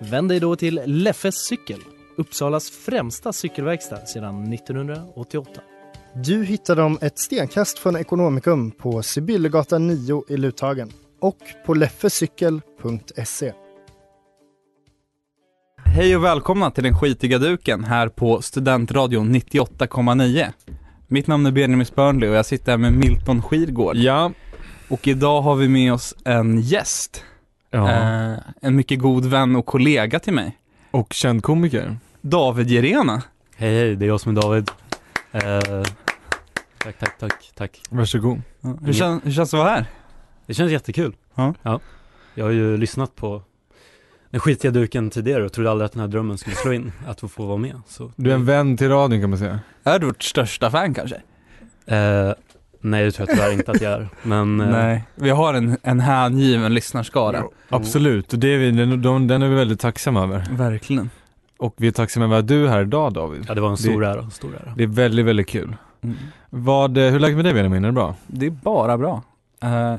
Vänd dig då till Leffes cykel, Uppsalas främsta cykelverkstad sedan 1988. Du hittar dem ett stenkast från Ekonomikum på Sibyllegatan 9 i Luthagen och på leffecykel.se. Hej och välkomna till den skitiga duken här på Studentradion 98,9. Mitt namn är Benjamin Spörnli och jag sitter här med Milton Skirgård. Ja. Och idag har vi med oss en gäst. Ja. Eh, en mycket god vän och kollega till mig. Och känd komiker. David Jerena. Hej hej, det är jag som är David. Eh, tack, tack, tack, tack. Varsågod. Hur, kän, hur känns det att vara här? Det känns jättekul. Ja. Jag har ju lyssnat på den skitiga duken tidigare och trodde aldrig att den här drömmen skulle slå in, att få vara med. Så, Du är en vän till radion kan man säga. Är du vårt största fan kanske? Eh, nej, det tror jag tyvärr inte att jag är. Men eh, Nej, vi har en, en hängiven lyssnarskara. Absolut, och det är vi, den, de, den är vi väldigt tacksamma över. Verkligen. Och vi är tacksamma över att du är här idag David. ja, det var en stor Det- ära, en stor ära. Det är väldigt, väldigt kul. Mm. Vad, eh, hur är läget med dig Benjamin? Är det bra? Det är bara bra. Eh,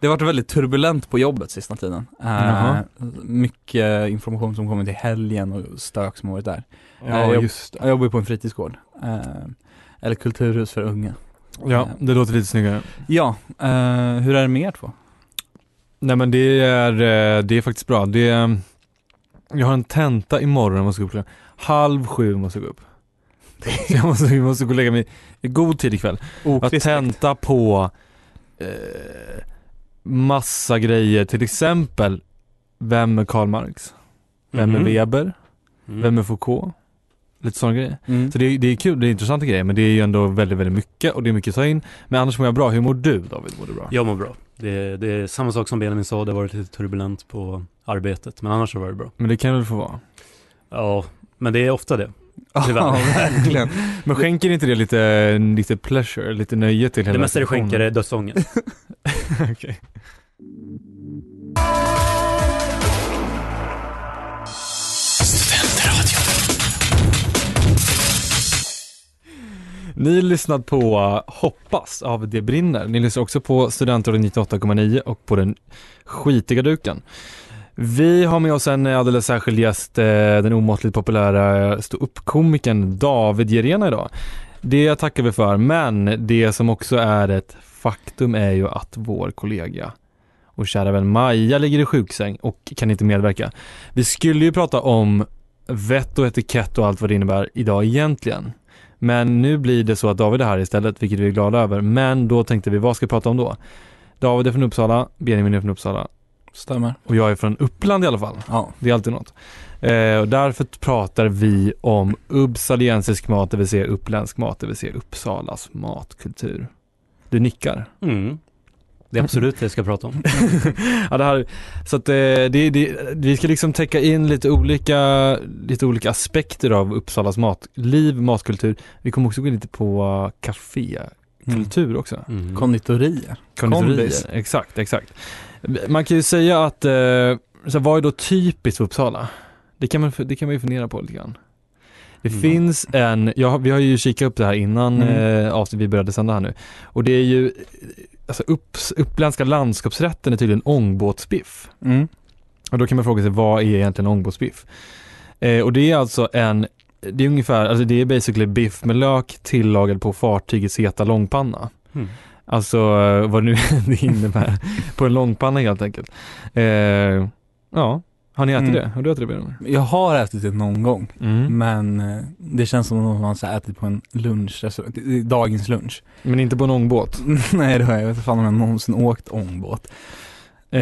det har varit väldigt turbulent på jobbet sista tiden. Eh, Jaha. mycket information som kommit i helgen och stök som har varit där. Ja, jag- just Jag jobbar på en fritidsgård. eller kulturhus för unga. Ja, det låter lite snyggare. Ja, eh, hur är det med er två? Nej men det är, eh, det är faktiskt bra. Det är, jag har en tenta imorgon, jag måste gå upp klockan halv sju måste jag gå upp. Så jag måste, jag måste gå och lägga mig i god tid ikväll. Jag har tenta på eh, massa grejer, till exempel Vem är Karl Marx? Vem är Mhm. Weber? Mm. Vem är Foucault? Lite sådana grejer. Mm. Så det är, det är kul, det är intressanta grejer men det är ju ändå väldigt, väldigt mycket och det är mycket att ta in. Men annars mår jag bra. Hur mår du David? Mår du bra? Jag mår bra. Det, det är samma sak som Benjamin sa, det har varit lite turbulent på arbetet, men annars har det varit bra. Men det kan väl få vara. Ja, men det är ofta det. Ja, verkligen. Men skänker inte det lite, lite pleasure, lite nöje till hela Det mesta det skänker är dödsångest. Okej. Ni lyssnat på Hoppas av Det brinner. Ni lyssnar också på Studentradion 98,9 och på den skitiga duken. Vi har med oss en alldeles särskild gäst, eh, den omåttligt populära ståuppkomikern David Jerena idag. Det tackar vi för, men det som också är ett faktum är ju att vår kollega och kära vän Maja ligger i sjuksäng och kan inte medverka. Vi skulle ju prata om vett och etikett och allt vad det innebär idag egentligen. Men nu blir det så att David är här istället, vilket vi är glada över. Men då tänkte vi, vad ska vi prata om då? David är från Uppsala, Benjamin är från Uppsala Stämmer. och jag är från Uppland i alla fall. Ja. Det är alltid något. Eh, och därför pratar vi om uppsaliensisk mat, det vill säga uppländsk mat, det vill säga Uppsalas matkultur. Du nickar. Mm. Det är absolut det jag ska prata om. ja, det här, så att eh, det, det, vi ska liksom täcka in lite olika, lite olika aspekter av Uppsalas matliv, matkultur. Vi kommer också gå in lite på kafékultur också. Mm. Konditorier. Konditorier, Kondis. exakt, exakt. Man kan ju säga att, eh, så vad är då typiskt för Uppsala? Det kan man, det kan man ju fundera på lite grann. Det Mm. finns en, ja, vi har ju kikat upp det här innan Mm. eh, vi började sända här nu. Och det är ju, alltså upps, uppländska landskapsrätten är tydligen ångbåtsbiff. Mm. Och då kan man fråga sig, vad är egentligen ångbåtsbiff? Eh, och det är alltså en, det är ungefär, alltså det är basically biff med lök tillagad på fartygets heta långpanna. Mm. Alltså eh, vad nu det innebär på en långpanna helt enkelt. Eh, ja, har ni ätit Mm. det? Har du ätit det Benjamin? Jag har ätit det någon gång, Mm. men eh, det känns som att man har så här ätit på en lunchrestaurang, är dagens lunch. Men inte på en ångbåt? Nej det har jag, jag vet inte fan om jag någonsin åkt ångbåt. Eh,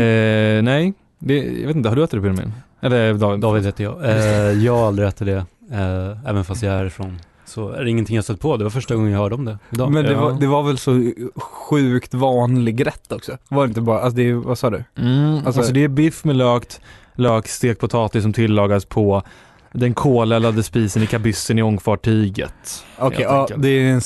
nej, det, jag vet inte, har du ätit det Benjamin? Eller David? David heter jag. Eh, jag har aldrig ätit det, eh, även fast jag är härifrån. Så är det ingenting jag stött på, det var första gången jag hörde om det idag. Men det, Ja. var, det var väl så sjukt vanlig rätt också? Var det inte bara, alltså det är, vad sa du? Mm, alltså, Alltså- det är biff med lök, lök, stekt potatis som tillagas på den koleldade spisen i kabyssen i ångfartyget. Okej, ja, det är en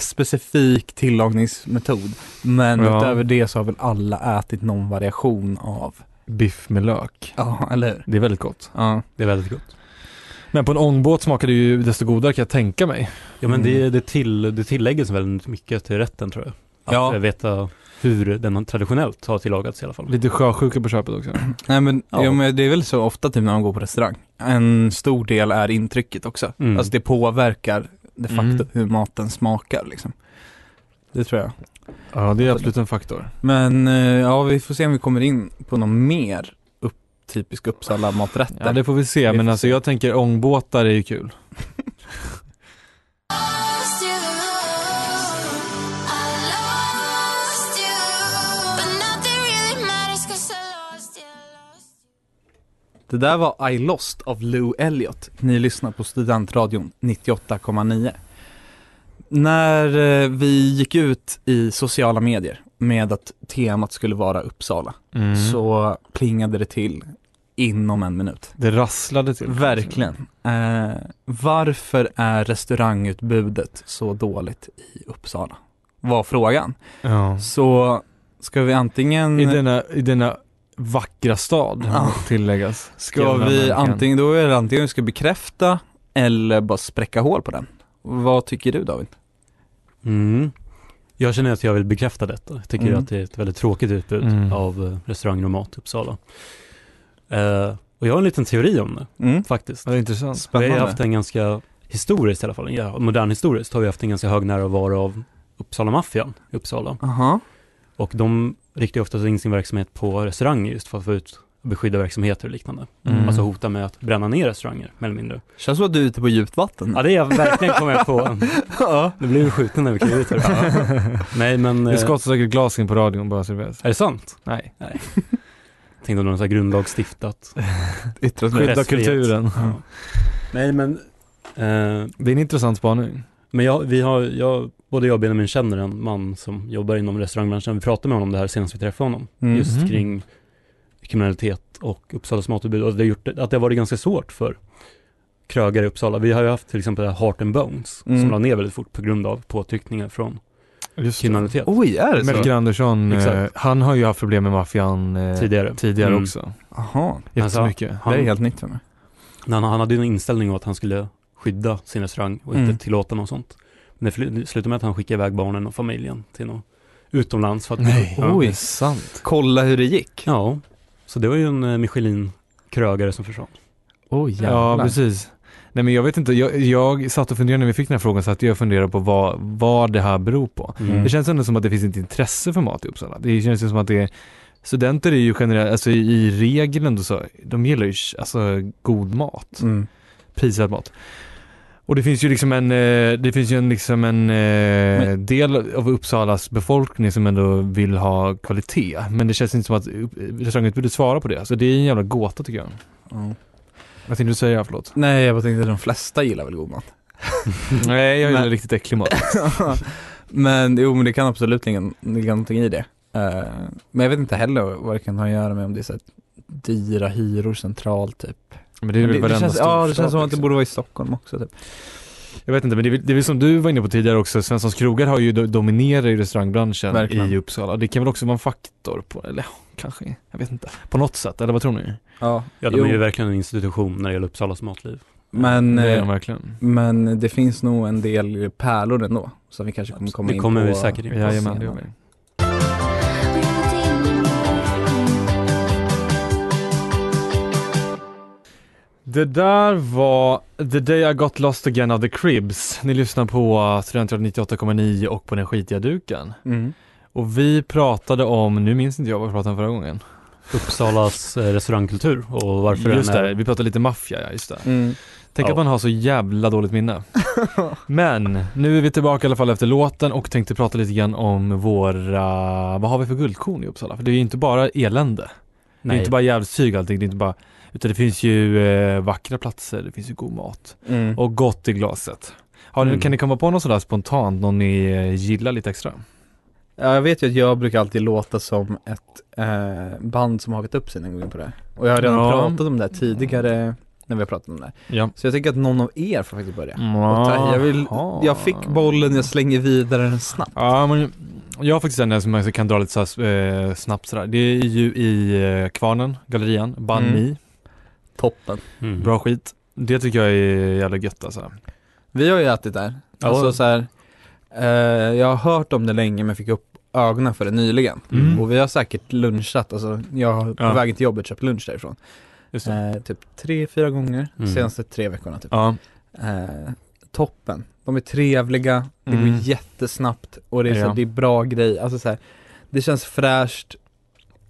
specifik tillagningsmetod. Men Ja. utöver det så har väl alla ätit någon variation av, Biff med lök. ja eller hur? Det är väldigt gott. Ja. Det är väldigt gott. Men på en ångbåt smakar det ju desto godare kan jag tänka mig. Ja men det, Mm. det, till, det tilläggs väldigt mycket till rätten tror jag. Att Ja. ja. veta hur den traditionellt har tillagats i alla fall. Lite sjösjuka på köpet också. Nej men, Ja. ja. men det är väl så ofta typ när man går på restaurang. En stor del är intrycket också. Mm. Alltså det påverkar de facto Mm. hur maten smakar liksom. Det tror jag. Ja, det är absolut en faktor. Men eh, ja, vi får se om vi kommer in på något mer upp, typisk Uppsala maträtter. Ja, det får vi se. Vi Men alltså se. jag tänker ångbåtar är ju kul. Det där var I Lost av Lou Elliott. Ni lyssnar på Studentradion 98,9. När eh, vi gick ut i sociala medier med att temat skulle vara Uppsala Mm. så plingade det till inom en minut. Det rasslade till. Verkligen. Eh, varför är restaurangutbudet så dåligt i Uppsala? Var frågan. Ja. Så ska vi antingen I denna, I denna vackra stad, Ja. tilläggas. Ska Jävla vi verkligen. antingen, då är det antingen vi ska bekräfta eller bara spräcka hål på den. Vad tycker du David? Mm. Jag känner att jag vill bekräfta detta. Jag tycker Mm. att det är ett väldigt tråkigt utbud Mm. av eh, restauranger och mat i Uppsala. Eh, och jag har en liten teori om det Mm. faktiskt. Det är intressant. Vi Spännande. har haft en ganska, historiskt i alla fall, ja, modern historiskt har vi haft en ganska hög närvaro av Uppsala-maffian i Uppsala. Aha. Och de riktar ju oftast in sin verksamhet på restauranger just för att få ut beskydda verksamheter och liknande. Mm. Alltså hota med att bränna ner restauranger, mer eller mindre. Känns som att du är ute på djupt vatten. Ja det är jag verkligen kommer på. Ja. Nu blir vi skjuten när vi kliver ut här. Nej men, Det eh, skottar säkert glas in på radion bara så du vet. är det sant? Nej. Tänkte om någon sån här grundlag stiftat. Skydda kulturen. Ja. Nej men, eh, Det är en intressant spaning. men jag, vi har, jag, både jag och Benjamin känner en man som jobbar inom restaurangbranschen. Vi pratade med honom det här senast vi träffade honom. Mm. Just kring kriminalitet och Uppsalas matutbud. Och det har gjort att det har varit ganska svårt för krögare i Uppsala. Vi har ju haft till exempel Heart and Bones Mm. som la ner väldigt fort på grund av påtryckningar från Just kriminalitet Oj, är det så? Melker Andersson, eh, Exakt. han har ju haft problem med maffian eh, tidigare. tidigare Mm. också. Jaha, Jättemycket. det Han, är helt nytt för mig. han, han hade ju en inställning om att han skulle skydda sin restaurang och Mm. inte tillåta något sånt. Det slutade med att han skickade iväg barnen och familjen till något utomlands för att Nej, ja. Oj. sant. Kolla hur det gick. ja, så det var ju en eh, Michelin-krögare som försvann. Oj Ja, precis. Nej men jag vet inte, jag, jag satt och funderade när vi fick den här frågan så att jag funderade på vad, vad det här beror på. Mm. Det känns ändå som att det finns ett intresse för mat i Uppsala. Det känns ju som att det är Studenter är ju generellt, alltså i, i regel ändå så, de gillar ju alltså god mat, Mm. prisvärd mat. Och det finns ju liksom en, eh, det finns ju en, liksom en eh, del av Uppsalas befolkning som ändå vill ha kvalitet. Men det känns inte som att restaurangutbudet svarar på det. Så det är en jävla gåta tycker jag. Ja. Vad tänkte du säga, förlåt? Nej, jag bara tänkte att de flesta gillar väl god mat. Nej, jag gillar Men- riktigt äcklig mat. men jo, men det kan absolut ligga, ligga någonting i det. Eh, men jag vet inte heller vad det kan ha att göra med om det är så här dyra hyror centralt typ. Men det är väl Men det, det känns, ja, det känns som att det liksom. borde vara i Stockholm också typ. Jag vet inte, men det är, det är väl som du var inne på tidigare också, Svenssons krogar har ju do- dominerar ju restaurangbranschen Verkligen. i Uppsala. Det kan väl också vara en faktor på, eller ja, kanske, jag vet inte. På något sätt, eller vad tror ni? Ja, Ja, de jo, är ju verkligen en institution när det gäller Uppsalas matliv. men, det de eh, men det finns nog en del pärlor ändå. Som vi kanske kommer komma Det in kommer på. vi säkert in på. Jajamän, det där var The Day I Got Lost Again of the Cribs. Ni lyssnar på Studentradion 98,9 och på den skitiga duken. Mm. Och vi pratade om, nu minns inte jag vad vi pratade om förra gången. Uppsalas eh, restaurangkultur och varför just den är... det, vi pratade lite maffia, ja just det. Mm. Tänk Ja. att man har så jävla dåligt minne. Men nu är vi tillbaka i alla fall efter låten och tänkte prata lite grann om våra, vad har vi för guldkorn i Uppsala? För det är ju inte bara elände. Det är Nej. inte bara jävligt allting, det är inte bara, utan det finns ju eh, vackra platser, det finns ju god mat Mm. och gott i glaset. Har ni, Mm. Kan ni komma på något sådär spontant, någon ni eh, gillar lite extra? Ja, jag vet ju att jag brukar alltid låta som ett eh, band som har hakat upp sig en gång på det. Och jag har redan Ja. pratat om det här tidigare när vi har pratat om det. Ja. Så jag tänker att någon av er får faktiskt börja. Ta- Jag, vill, jag fick bollen, jag slänger vidare den snabbt. Ja men jag har faktiskt en som jag kan dra lite så här, eh, snabbt sådär. Det är ju i eh, Kvarnen, Gallerian, Banh Mm. Mi. Toppen. Mm. Bra skit. Det tycker jag är jävla gött alltså. Vi har ju ätit där. Ja. Alltså så här, eh, jag har hört om det länge men fick upp ögonen för det nyligen. Mm. Och vi har säkert lunchat, alltså jag har på Ja. vägen till jobbet köpt lunch därifrån. Just det. Eh, typ tre, fyra gånger Mm. senaste tre veckorna typ. Ja. Eh, toppen. De är trevliga, det Mm. går jättesnabbt och det är, så, det är bra grej. Alltså så här, det känns fräscht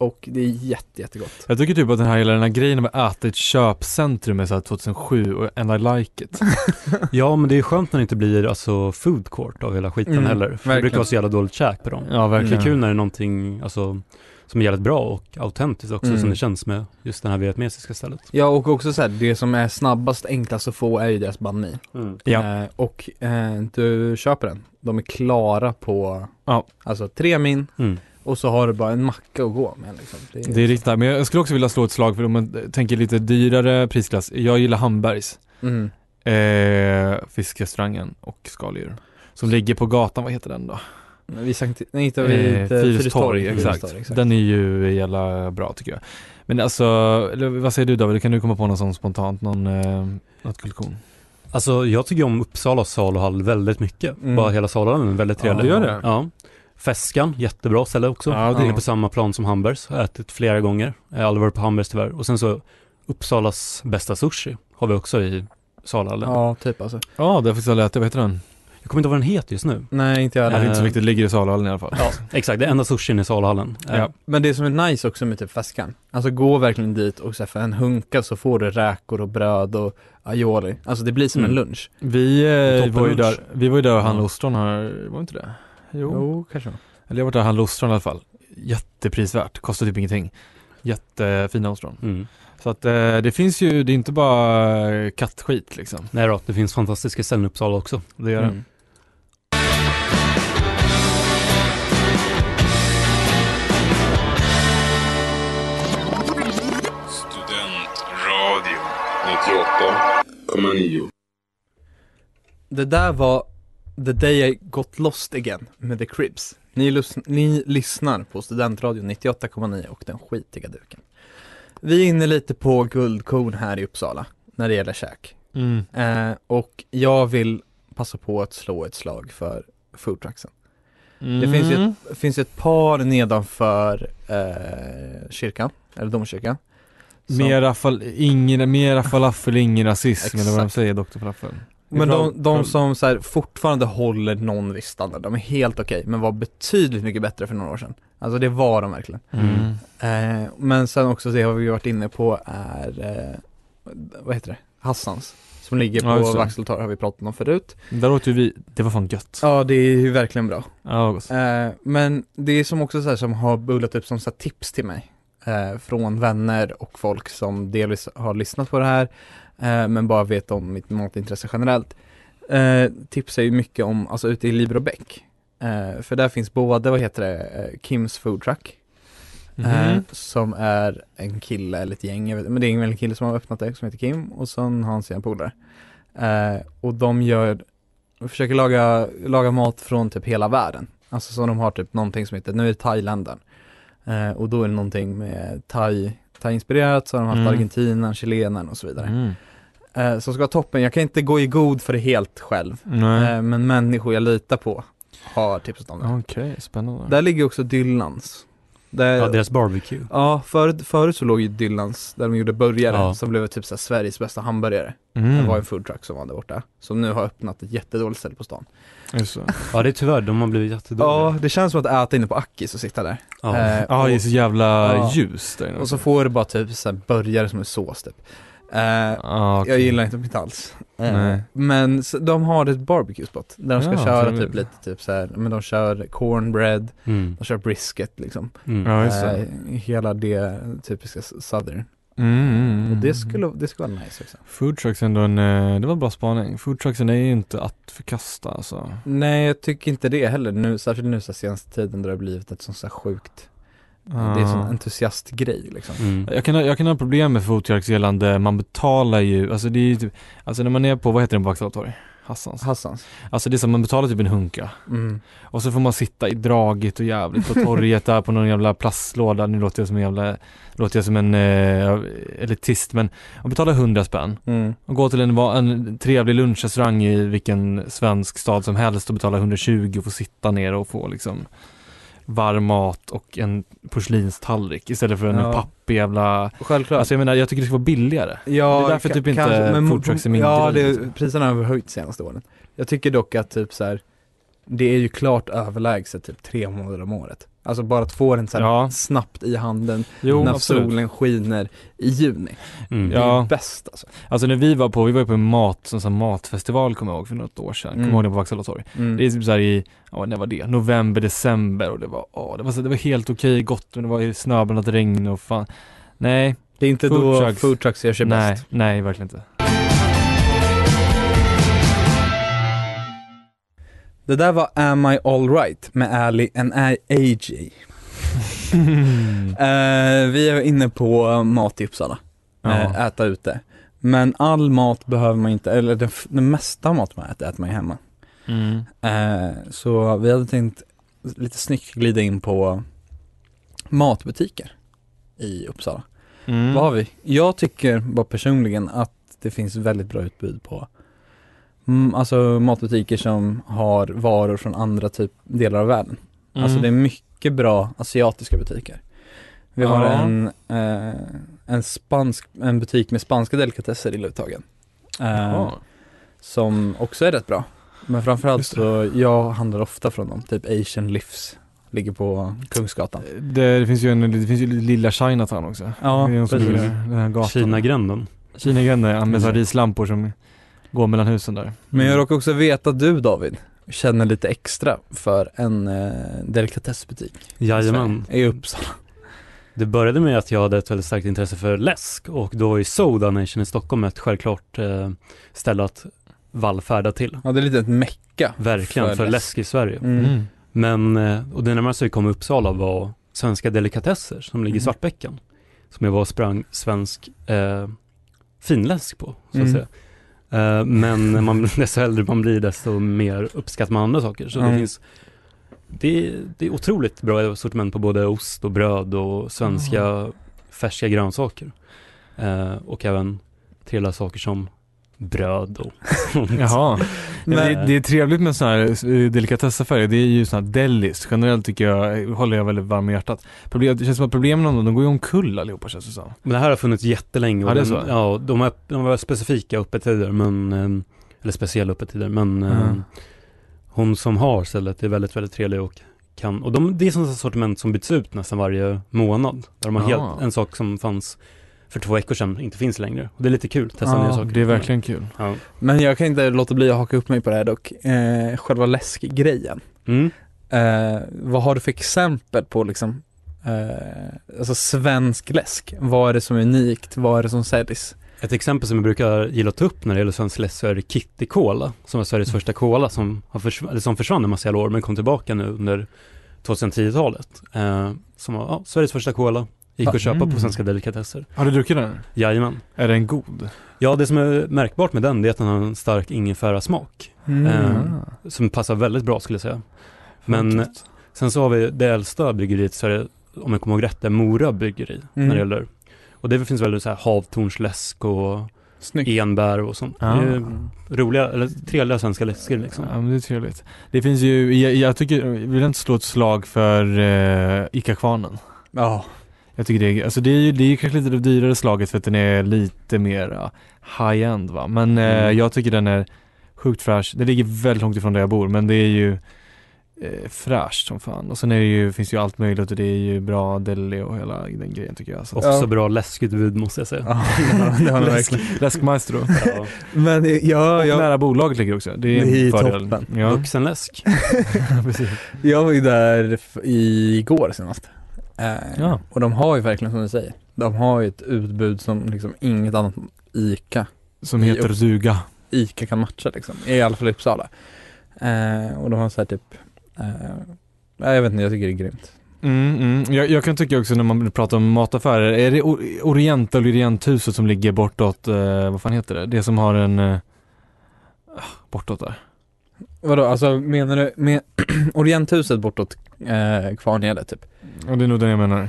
och det är jätte, jättegott. Jag tycker typ att den här, hela den här grejen med att äta i ett köpcentrum är såhär 2007 och and I like it. Ja men det är skönt när det inte blir alltså food court av hela skiten Mm, heller. För det brukar vara så jävla dåligt käk på dem. Ja Det verkligen. är kul när det är någonting alltså, som är jävligt bra och autentiskt också Mm. som det känns med just det här vietnamesiska stället. Ja och också så här, det som är snabbast, enklast att få är ju deras banh mi. Ja. Eh, och eh, du köper den. De är klara på, Ja. alltså tre min Mm. Och så har du bara en macka att gå med liksom. Det Det är riktigt, men jag skulle också vilja slå ett slag för om man tänker lite dyrare prisklass. Jag gillar Hambergs, Mm. eh, fiskrestaurangen och skaldjur. Som ligger på gatan, vad heter den då? Vi sankt, nej inte vid Eh, Fyristorg, exakt. Fyristorg, exakt. Den är ju jävla bra tycker jag. Men alltså, eller vad säger du David? Kan du komma på någon sån spontant, någon, eh, något kulkon? Alltså jag tycker om Uppsala saluhall väldigt mycket. Mm. Bara hela saluhallen är väldigt Ja, trevlig. du gör det? Ja. Feskan, jättebra ställe också. Ja, det- Ligger på samma plan som Hambergs. Har ätit flera gånger. Jag har aldrig varit på Hambergs tyvärr. Och sen så Uppsalas bästa sushi har vi också i saluhallen. Ja, typ alltså. Ja, det har jag faktiskt aldrig ätit, vad heter den? Jag kommer inte ihåg vad den heter just nu. Nej, inte jag Det är heller. inte så viktigt, det ligger i saluhallen i alla fall. Ja, exakt. Det är enda sushin i saluhallen. Eh, Ja. Men det som är nice också med typ feskan, alltså gå verkligen dit och så för en hunka så får du räkor och bröd och aioli. Alltså det blir som Mm. en lunch. Vi, eh, var ju där, vi var ju där och handlade ostron här, var inte det? Jo. kanske. Eller jag var där och handlade ostron i alla fall. Jätteprisvärt, kostar typ ingenting. Jättefina ostron. Mm. Så att eh, det finns ju, det är inte bara eh, kattskit liksom. Nej då, det finns fantastiska ställen i Uppsala också. Det gör det. Mm. Studentradio 98,9. Det där var The Day I Got Lost Again med The Cribs. Ni, lys- ni lyssnar på Studentradion 98,9 och den skitiga duken. Vi är inne lite på guldkorn här i Uppsala när det gäller käk. Mm. Eh, och jag vill passa på att slå ett slag för foodtrucksen. Det finns ju ett, finns ett par nedanför eh, kyrkan, eller domkyrkan. som- Mera, fal, ingen, mera falafel, ingen rasism eller vad de säger, Dr. Falafel. Men de, de som så här, fortfarande håller någon viss standard, de är helt okej, men var betydligt mycket bättre för några år sedan. Alltså det var de verkligen. Mm. Eh, men sen också det har vi varit inne på är, eh, vad heter det, Hassans. Som ligger Ja, på det. Vaxholtorg har vi pratat om förut. Där åt ju vi, det var fan gött. Ja det är ju verkligen bra. Ja, gott. Eh, men det är som också så här, som har bullat upp som så här, tips till mig. Eh, från vänner och folk som delvis har lyssnat på det här. Eh, men bara vet om mitt matintresse generellt. Eh, tips är ju mycket om, alltså ute i Librobäck. Eh, för där finns både, vad heter det, Kims food truck. Eh, Mhm. som är en kille eller ett gäng, vet, men det är väl en kille som har öppnat det som heter Kim och sen har han sina polare. Eh, och de gör, försöker laga, laga mat från typ hela världen. Alltså så de har typ någonting som heter, nu är det thailändaren. Eh, och då är det någonting med thai, thai-inspirerat, så har de haft Mm. argentinan, chilenaren och så vidare. Mm. Eh, som ska vara toppen, jag kan inte gå i god för det helt själv. Eh, men människor jag litar på har tipsat om det. Okej, spännande. Där ligger också Dylans. Där, Ja, deras barbecue. Ja, förut, förut så låg ju Dylans där de gjorde burgare Ja. som blev typ så här Sveriges bästa hamburgare. Mm. Det var en foodtruck som var där borta. Som nu har öppnat ett jättedåligt ställe på stan. Just det. Ja, det är tyvärr, de har blivit jättedåliga. Ja, det känns som att äta inne på Ackis och sitta där. Ja. Eh, Ja, det är så jävla Ja. ljus där inne. och så får du bara typ så här burgare som är sås typ. Eh, Ja, okej. Jag gillar inte mitt alls. Eh, Nej. men så, de har ett barbecue spot där de ska Ja, köra typ lite typ så här, men de kör cornbread, Mm. de kör brisket liksom. Mm. Ja. Eh, hela det typiska southern. Mm, mm, Och det skulle, det skulle vara nice också. Food trucks är ändå en, det var en bra spaning. Food trucksen är ju inte att förkasta alltså. Nej jag tycker inte det heller nu, särskilt nu så senaste tiden då det har blivit ett sånt så här sjukt Det är en sån Ja. entusiastgrej liksom Mm. Jag kan, ha- jag kan ha problem med trucks gällande, man betalar ju, alltså det är ju typ, alltså när man är på, vad heter den på Vaxhalla torg? Hassans. Hassans Alltså det är som, man betalar typ en hunka. mm. Och så får man sitta i dragigt och jävligt på torget där på någon jävla plastlåda, nu låter jag som en jävla, låter jag som en eh, elitist men man betalar 100 spänn Mm. och går till en, en trevlig lunchrestaurang i vilken svensk stad som helst och betalar 120 och får sitta ner och få liksom varm mat och en porslinstallrik istället för en Ja. pappig jävla Självklart Alltså jag menar, jag tycker det ska vara billigare. Ja, Det är därför typ inte kanske, men food trucks är min Ja, det, priserna har höjt senaste åren Jag tycker dock att typ så här. Det är ju klart överlägset typ tre månader om året Alltså bara att få den så Ja. snabbt i handen Jo, när absolut. solen skiner i juni Mm. Det är Ja. bäst alltså Alltså när vi var på, vi var ju på en mat, sån sån matfestival kommer jag ihåg för något år sedan, Mm. kommer ihåg det på Vaxhalla torg. mm. Det är typ såhär i, ja när var det? November, december och det var, åh, det var, så, det var helt okej gott men det var ju snöblandat regn och fan. Nej, Det är inte Food då trucks. food trucks gör sig nej, bäst nej verkligen inte. Det där var Am I Alright med Ali and AJ Eh, vi är inne på mat i Uppsala. Eh, äta ute. Men all mat behöver man inte, eller den, den mesta mat man äter, äter man ju hemma. Mm. Eh, så vi hade tänkt lite snyggt glida in på matbutiker i Uppsala. Mm. Vad har vi? Jag tycker bara personligen att det finns väldigt bra utbud på mm, alltså matbutiker som har varor från andra typ delar av världen. Mm. Alltså det är mycket bra asiatiska butiker. Vi har Ja. en, eh, en, spansk, en butik med spanska delikatesser i Luthagen. Eh, som också är rätt bra. Men framförallt så, jag handlar ofta från dem, typ Asian Livs. Ligger på Kungsgatan. Det, det finns ju en, det finns ju lilla Chinatown också. Ja, precis. ligger där, den här gatan. Kina-gränden. Kinagränden, ja, med så här Mm. rislampor som går mellan husen där. Men jag råkar också veta att du David känner lite extra för en eh, delikatessbutik Jajamän. I Uppsala. Det började med att jag hade ett väldigt starkt intresse för läsk och då är Soda Nation i Stockholm ett självklart eh, ställe att vallfärda till. Ja det är lite ett mecka. Verkligen, För för, läsk. läsk i Sverige. Mm. Men, eh, och det närmaste vi kom i Uppsala var Svenska Delikatesser som ligger i Mm. Svartbäcken. Som jag var och sprang svensk eh, finläsk på, så att Mm. säga. Eh, men man, desto äldre man blir desto mer uppskattar man andra saker. Så det Mm. finns det, är- det är otroligt bra sortiment på både ost och bröd och svenska färska grönsaker. Eh, och även trevliga saker som bröd och Jaha. Men, det, det är trevligt med sådana här eh, delikatessaffärer, det är ju sådana här delis. Generellt tycker jag, håller jag väldigt varm i hjärtat. Problem, det känns som att problemen med dem, de går ju omkull allihopa känns det som. Men det här har funnits jättelänge. och Ja, det är den- så? Ja, de har, de har specifika öppettider, men, eh, eller speciella öppettider, men eh, Mm. hon som har stället är väldigt, väldigt trevlig och kan, och de, det är sånt sortiment som byts ut nästan varje månad. Där de har Ja. helt, en sak som fanns för två veckor sedan inte finns längre. Och det är lite kul, testa Ja, nya saker. Det är verkligen kul. Ja. Men jag kan inte låta bli att haka upp mig på det här dock. Eh, själva läskgrejen. Mm. Eh, vad har du för exempel på liksom eh, alltså svensk läsk? Vad är det som är unikt? Vad är det som säljs? Ett exempel som jag brukar gilla att ta upp när det gäller svensk läsk så är det Kitty Cola, som är Sveriges första cola som, har försv- som försvann en massa år men kom tillbaka nu under 2010-talet. Eh, som var ja, Sveriges första cola, gick att köpa Mm. på svenska delikatesser. Har du druckit den? Jajamän. Är den god? Ja, det som är märkbart med den det är att den har en stark ingefära-smak. Mm. Eh, som passar väldigt bra skulle jag säga. Men sen så har vi det äldsta bryggeriet i Sverige, om jag kommer ihåg rätt, det är Mora bryggeri. Mm. När det gäller, och det finns väldigt så här havtornsläsk och Snyggt. enbär och sånt. Ja. Det är roliga, eller trevliga svenska läsker liksom. Ja men det är trevligt. Det finns ju, jag, jag tycker, vill inte slå ett slag för uh, Ica-kvarnen. Ja. Jag tycker det är, alltså det är ju, det är ju kanske lite det dyrare slaget för att den är lite mer uh, high-end va. Men eh, Mm. jag tycker den är sjukt fräsch. Det ligger väldigt långt ifrån där jag bor men det är ju eh, fräscht som fan. Och sen är det ju, finns ju allt möjligt och det är ju bra deli och hela den grejen tycker jag. Så. Också Ja. bra läskutbud måste jag säga. Ja, det har den Läsk, läskmaestro. Ja. Men eh, ja, Och jag, nära bolaget ligger också. Det är Det är en fördel. toppen. Ja, Vuxenläsk. precis. jag var ju där igår senast. Eh, Ja. Och de har ju verkligen som du säger, De har ju ett utbud som liksom inget annat ICA, Som heter duga. ICA kan matcha liksom. I alla fall i Uppsala. Eh, och de har så här typ, eh, jag vet inte, jag tycker det är grymt. Mm, mm. Jag, jag kan tycka också när man pratar om mataffärer, är det O- Oriental och Orienthuset som ligger bortåt, eh, vad fan heter det? Det som har en, eh, ah, bortåt där. Vadå, alltså menar du med Orienthuset bortåt eh, Kvarnede typ? Och det är nog den jag menar.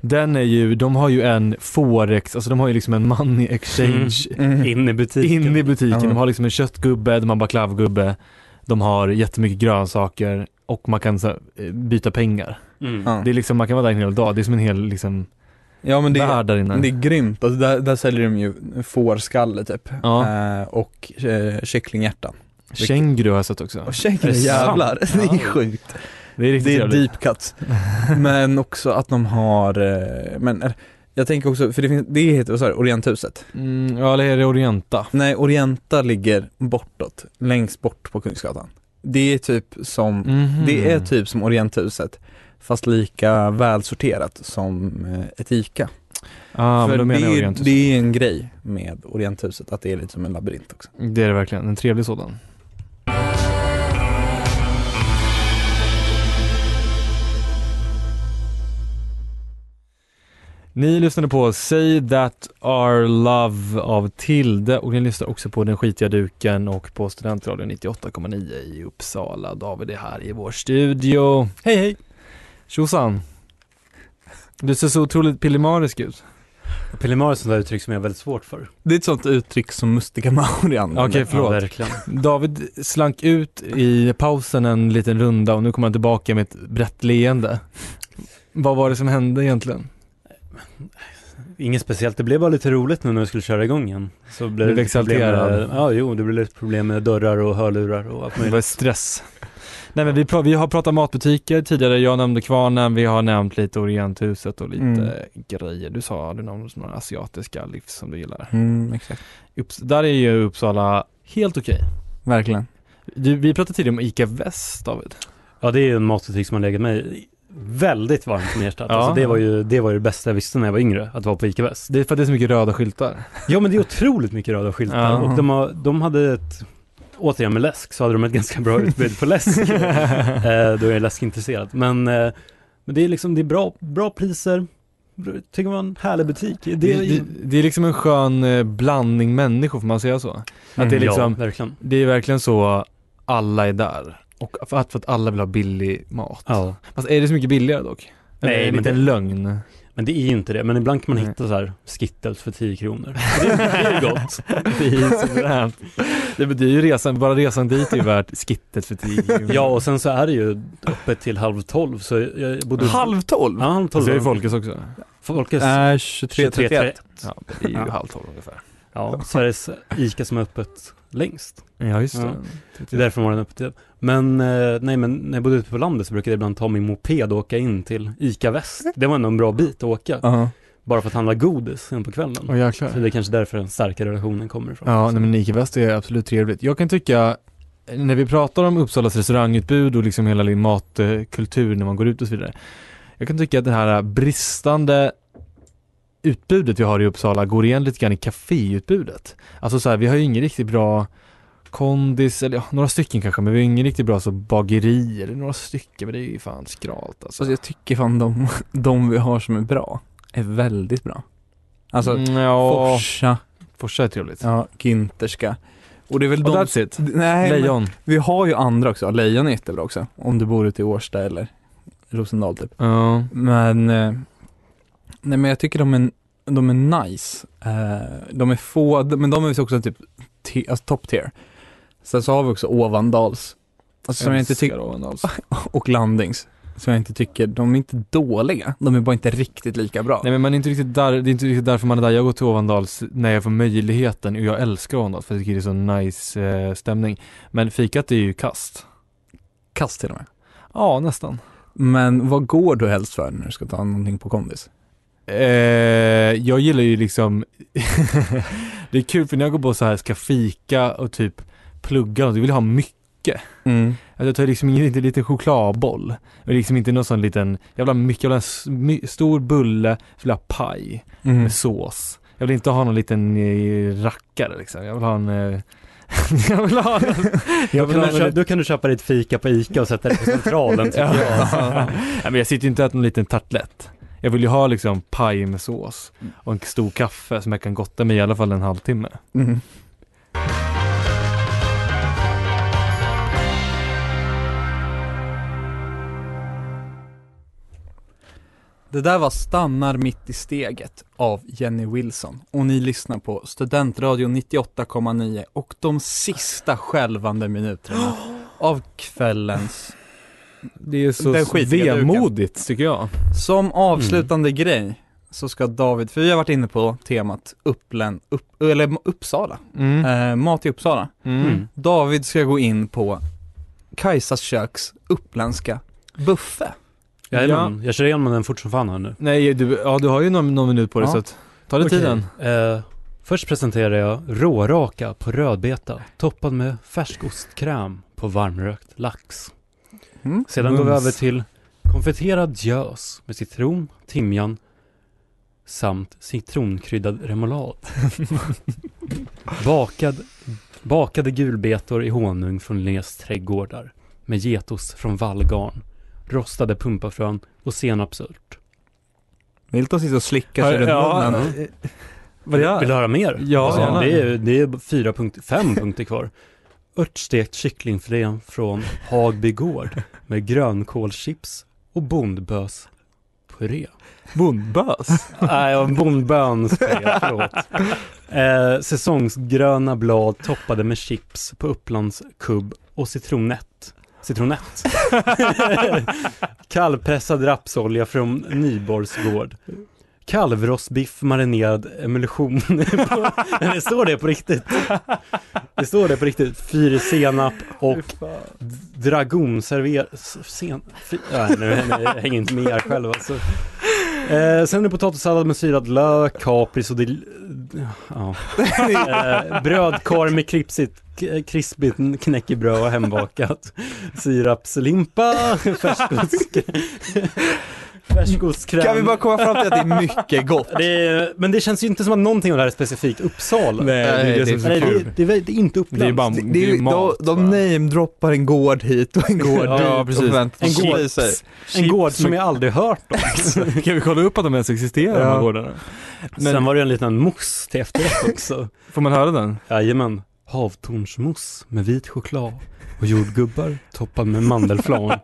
Den är ju, de har ju en forex, alltså de har ju liksom en money exchange Mm. In i butiken. in i butiken. Ja. De har liksom en köttgubbe, de har baklavgubbe, de har jättemycket grönsaker och man kan så, här, eh, byta pengar. Mm. Ja. Det är liksom, man kan vara där en hel dag, det är som en hel liksom ja men det är, där inne. det är grymt, alltså där, där säljer de ju fårskalle typ. Ja. Eh, och eh, kycklinghjärtan. Känguru har jag sett också. Och känguru jävlar, det är Ja. sjukt. Det är riktigt Det är deep cuts. men också att de har, eh, men eh, jag tänker också, för det, finns, det heter, vad sa du, Orienthuset? Mm, ja, eller är det Orienta? Nej, Orienta ligger bortåt, längst bort på Kungsgatan. Det är typ som, Mhm. det är typ som Orienthuset fast lika välsorterat som eh, ett ICA. Ja, För det, är, det är en grej med Orienthuset, att det är lite som en labyrint också. Det är det verkligen, en trevlig sådan. Ni lyssnade på Say That Our Love av Tilde och ni lyssnar också på Den skitiga duken och på Studentradion 98,9 i Uppsala. David är här i vår studio. Hej hej! Tjosan! Du ser så otroligt pillemarisk ut. Pillemar är ett sånt där uttryck som jag har väldigt svårt för. Det är ett sånt uttryck som Mustika Mauri använder. Okej, förlåt. Ja, verkligen. David slank ut i pausen en liten runda och nu kommer han tillbaka med ett brett leende. Vad var det som hände egentligen? Inget speciellt, det blev bara lite roligt nu när vi skulle köra igång igen. Så blev Blev det lite problem med, exalterad. Ja, jo, det blev lite problem med dörrar och hörlurar och allt Det var möjligt. stress. Nej men vi, pra- vi har pratat matbutiker tidigare, jag nämnde Kvarnen, vi har nämnt lite Orienthuset och lite Mm. grejer. Du sa, du nämnde några asiatiska livs som du gillar. Mm, exakt. Upps- där är ju Uppsala helt okej. Verkligen. Du, vi pratade tidigare om ICA Väst David. Ja, det är ju en matbutik som har legat mig väldigt varmt om hjärtat. Ja. Alltså, det, var ju, det var ju det bästa jag visste när jag var yngre, att vara på ICA Väst. Det är för att det är så mycket röda skyltar. Ja, men det är otroligt mycket röda skyltar Ja. och de, har, de hade ett Återigen med läsk så hade de ett ganska bra utbud på läsk. eh, då är jag läskintresserad. Men, eh, men det är liksom, det är bra, bra priser. Tycker en härlig butik. Det, Det, det, det är liksom en skön eh, blandning människor, får man säga så? Att det är liksom, Ja, verkligen. det är verkligen så alla är där. Och för att, för att alla vill ha billig mat. Ja. Fast är det så mycket billigare dock? Nej, är det men lite det- en lögn? Men det är ju inte det. Men ibland kan man hitta så här Skittles för 10 kronor. Det, det är gott. Det är suveränt. Det betyder ju resan, bara resan dit är ju värt skittet för 10 kronor. Ja, och sen så är det ju öppet till halv tolv. Så jag, bodde... Halv tolv? Ja, halv tolv. Så är det Folkets också. Folkets. Äh, 23, 31. Ja, det är ju Ja. halv tolv ungefär. Ja, Sveriges ICA som är öppet längst. Ja, just det. Ja. Det är därför morgonen är öppet. Men, eh, nej men när jag bodde ute på landet så brukade jag ibland ta min moped och åka in till ICA Väst. Det var ändå en bra bit att åka. Ja. Bara för att handla godis sen på kvällen. Jäklar. Så det är kanske därför den starka relationen kommer ifrån. Ja, nej, men Nike Väst är absolut trevligt. Jag kan tycka, när vi pratar om Uppsalas restaurangutbud och liksom hela matkultur när man går ut och så vidare. Jag kan tycka att det här bristande utbudet vi har i Uppsala går igen lite grann i kaféutbudet. Alltså så här, vi har ju ingen riktigt bra kondis, eller ja, några stycken kanske, men vi har ingen riktigt bra så bageri, eller några stycken, men det är ju fan skralt alltså. Alltså jag tycker fan de, de vi har som är bra är väldigt bra. Alltså mm, ja, Forsa, Forsa är trevligt. ja, Ginterska. Och det är väl Och de... that's it. Nej, Lejon. vi har ju andra också. Lejon är jättebra också. Om du bor ute i Årsta eller Rosendal typ. Ja. Men, eh, nej men jag tycker de är, de är nice. Eh, de är få, men de är också typ te, alltså top tier. Sen så har vi också Ovandals. Alltså som jag inte tycker, Ovandals. och Landings. Som jag inte tycker, de är inte dåliga. De är bara inte riktigt lika bra. Nej men man är inte riktigt där, det är inte riktigt därför man är där. Jag går till Ovandals när jag får möjligheten och jag älskar Ovandals för jag tycker det är så nice eh, stämning. Men fikat är ju kast. Kast till och med. Ja, nästan. Men vad går du helst för när du ska ta någonting på kondis? Eh, jag gillar ju liksom Det är kul för när jag går på så här ska fika och typ plugga och du vill ha mycket. Mm. Alltså, jag tar liksom ingen inte liten chokladboll. Och liksom inte någon sån liten, jag vill ha mycket, jag vill ha en stor bulle, så vill jag ha paj Mm. med sås. Jag vill inte ha någon liten eh, rackare liksom. Jag vill ha en eh, jag vill ha en, jag Då vill kan, ha du köpa, då kan du köpa ditt fika på Ica och sätta det på centralen tycker Ja. jag. Nej, men jag sitter ju inte och äter någon liten tartlett. Jag vill ju ha liksom paj med sås och en stor kaffe som jag kan gotta mig i alla fall en halvtimme. Mm. Det där var Stannar mitt i steget av Jenny Wilson och ni lyssnar på Studentradion 98,9 och de sista skälvande minuterna av kvällens Det är så vemodigt tycker jag. Som avslutande grej så ska David, för vi har varit inne på temat Uppland, upp, eller Uppsala, Mm. eh, mat i Uppsala. Mm. Mm. David ska gå in på Kajsas köks uppländska buffé. Jajamän, jag kör igenom den fort som fan här nu. Nej, du, ja, du har ju någon, någon minut på dig Ja. så att, ta dig Okej. tiden. Eh, först presenterar jag råraka på rödbeta toppad med färskostkräm på varmrökt lax. Mm. Sedan går vi över till konfiterad gös med citron, timjan samt citronkryddad remoulad. Bakad, bakade gulbetor i honung från Linnés trädgårdar med getost från vallgarn, rostade pumpafrön och senapsört. Milton sitter och slickar sig runt Ja, munnen. Vad det är? Vill du höra mer? Ja, alltså, det, är, det är fyra punkt, fem punkter kvar. Örtstekt kycklingfilé från Hagby gård med grönkålschips och bondbös puré. Bondbös? Nej, ja, bondbönspuré, förlåt. Eh, säsongsgröna blad toppade med chips på Upplands kubb och citronett. Citronett. Kallpressad rapsolja från Nyborgs gård. Kalvrostbiff marinerad emulsion. det står det på riktigt. Det står det på riktigt. Fyr senap och dragonserver... Sen... Fy... Nej, nu jag hänger inte med här själv alltså. Eh, sen är det potatissallad med syrad lök, kapris och det... Ja. Eh, brödkorv med kripsigt, krispigt knäckebröd och hembakat. Sirapslimpa, färskost... Färskostkräm. Kan vi bara komma fram till att det är mycket gott? Det är, men det känns ju inte som att någonting av det här är specifikt Uppsala. Nej, det är det som är så Nej, det, kul. är- det, är, det är inte Uppland. Det är bara, Det, det det är mat. de, de namedroppar en gård hit och en gård Ja, dit. ja, precis. En sig- gård. sig. en gård som jag aldrig hört om. Kan vi kolla upp att de ens existerar, de Ja. här gårdarna? Men- Sen var det en liten mousse till efterrätt också. Får man höra den? Jajamän. Havtornsmousse med vit choklad och jordgubbar toppad med mandelflarn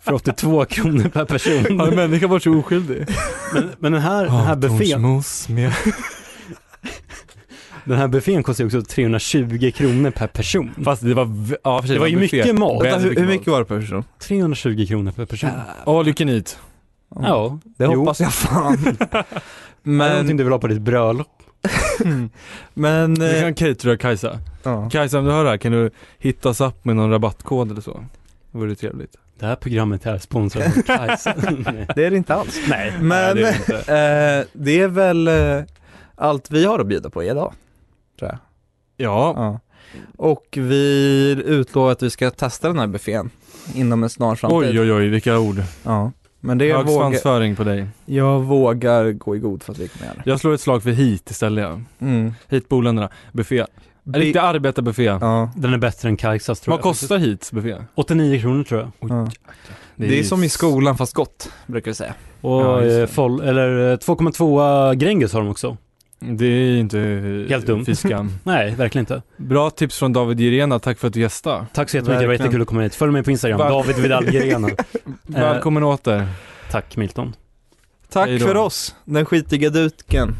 för 82 kronor per person. Har en människa varit så oskyldig? Men, men den här, den här buffén, med... den här buffén kostar också 320 kronor per person. Fast det var, ja, för sig, Det var ju buffé. mycket mat. Vänta, hur, hur mycket var det per person? 320 kronor per person. All you can eat. Ja, Det jo. hoppas jag fan. Men... Är det någonting du vill ha på ditt bröllop? Men, Du eh, kan catera Kajsa. ja. Kajsa om du hör det här, kan du hitta oss upp med någon rabattkod eller så? Det vore trevligt. Det här programmet är sponsrat av Kajsa. Det är det inte alls. Nej, Men Nej, det är det inte. eh, det är väl eh, allt vi har att bjuda på idag. Tror jag. Ja, Ja. Och vi utlovar att vi ska testa den här buffén inom en snar framtid. oj oj oj vilka ord. Ja. Men det Hög vågar, svansföring på dig. jag vågar gå i god för att vi kommer göra det. Jag slår ett slag för hit istället. Mm. Hit boländerna. Buffé. En riktig arbetarbuffé. Ja. Den är bättre än Kajsas tror Vad jag. kostar hits buffé? 89 kronor tror jag. ja. Det är som i skolan fast gott, brukar vi säga. Och Ja, eh, det. eller eh, 2,2 Gränges har de också. Det är inte Helt dumt. Fiska. Nej, verkligen inte. Bra tips från David Jirena, tack för att du gästade. Tack så jättemycket, det var jättekul att komma hit. Följ mig på Instagram, Va- David Vidal Grena. Välkommen åter. Tack Milton. Tack Hej då. för oss, den skitiga duken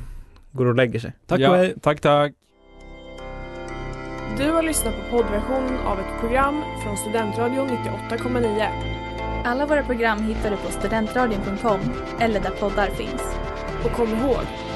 går och lägger sig. Tack ja, och hej. Tack, tack. Du har lyssnat på poddversionen av ett program från Studentradion 98,9. Alla våra program hittar du på studentradion.com eller där poddar finns. Och kom ihåg,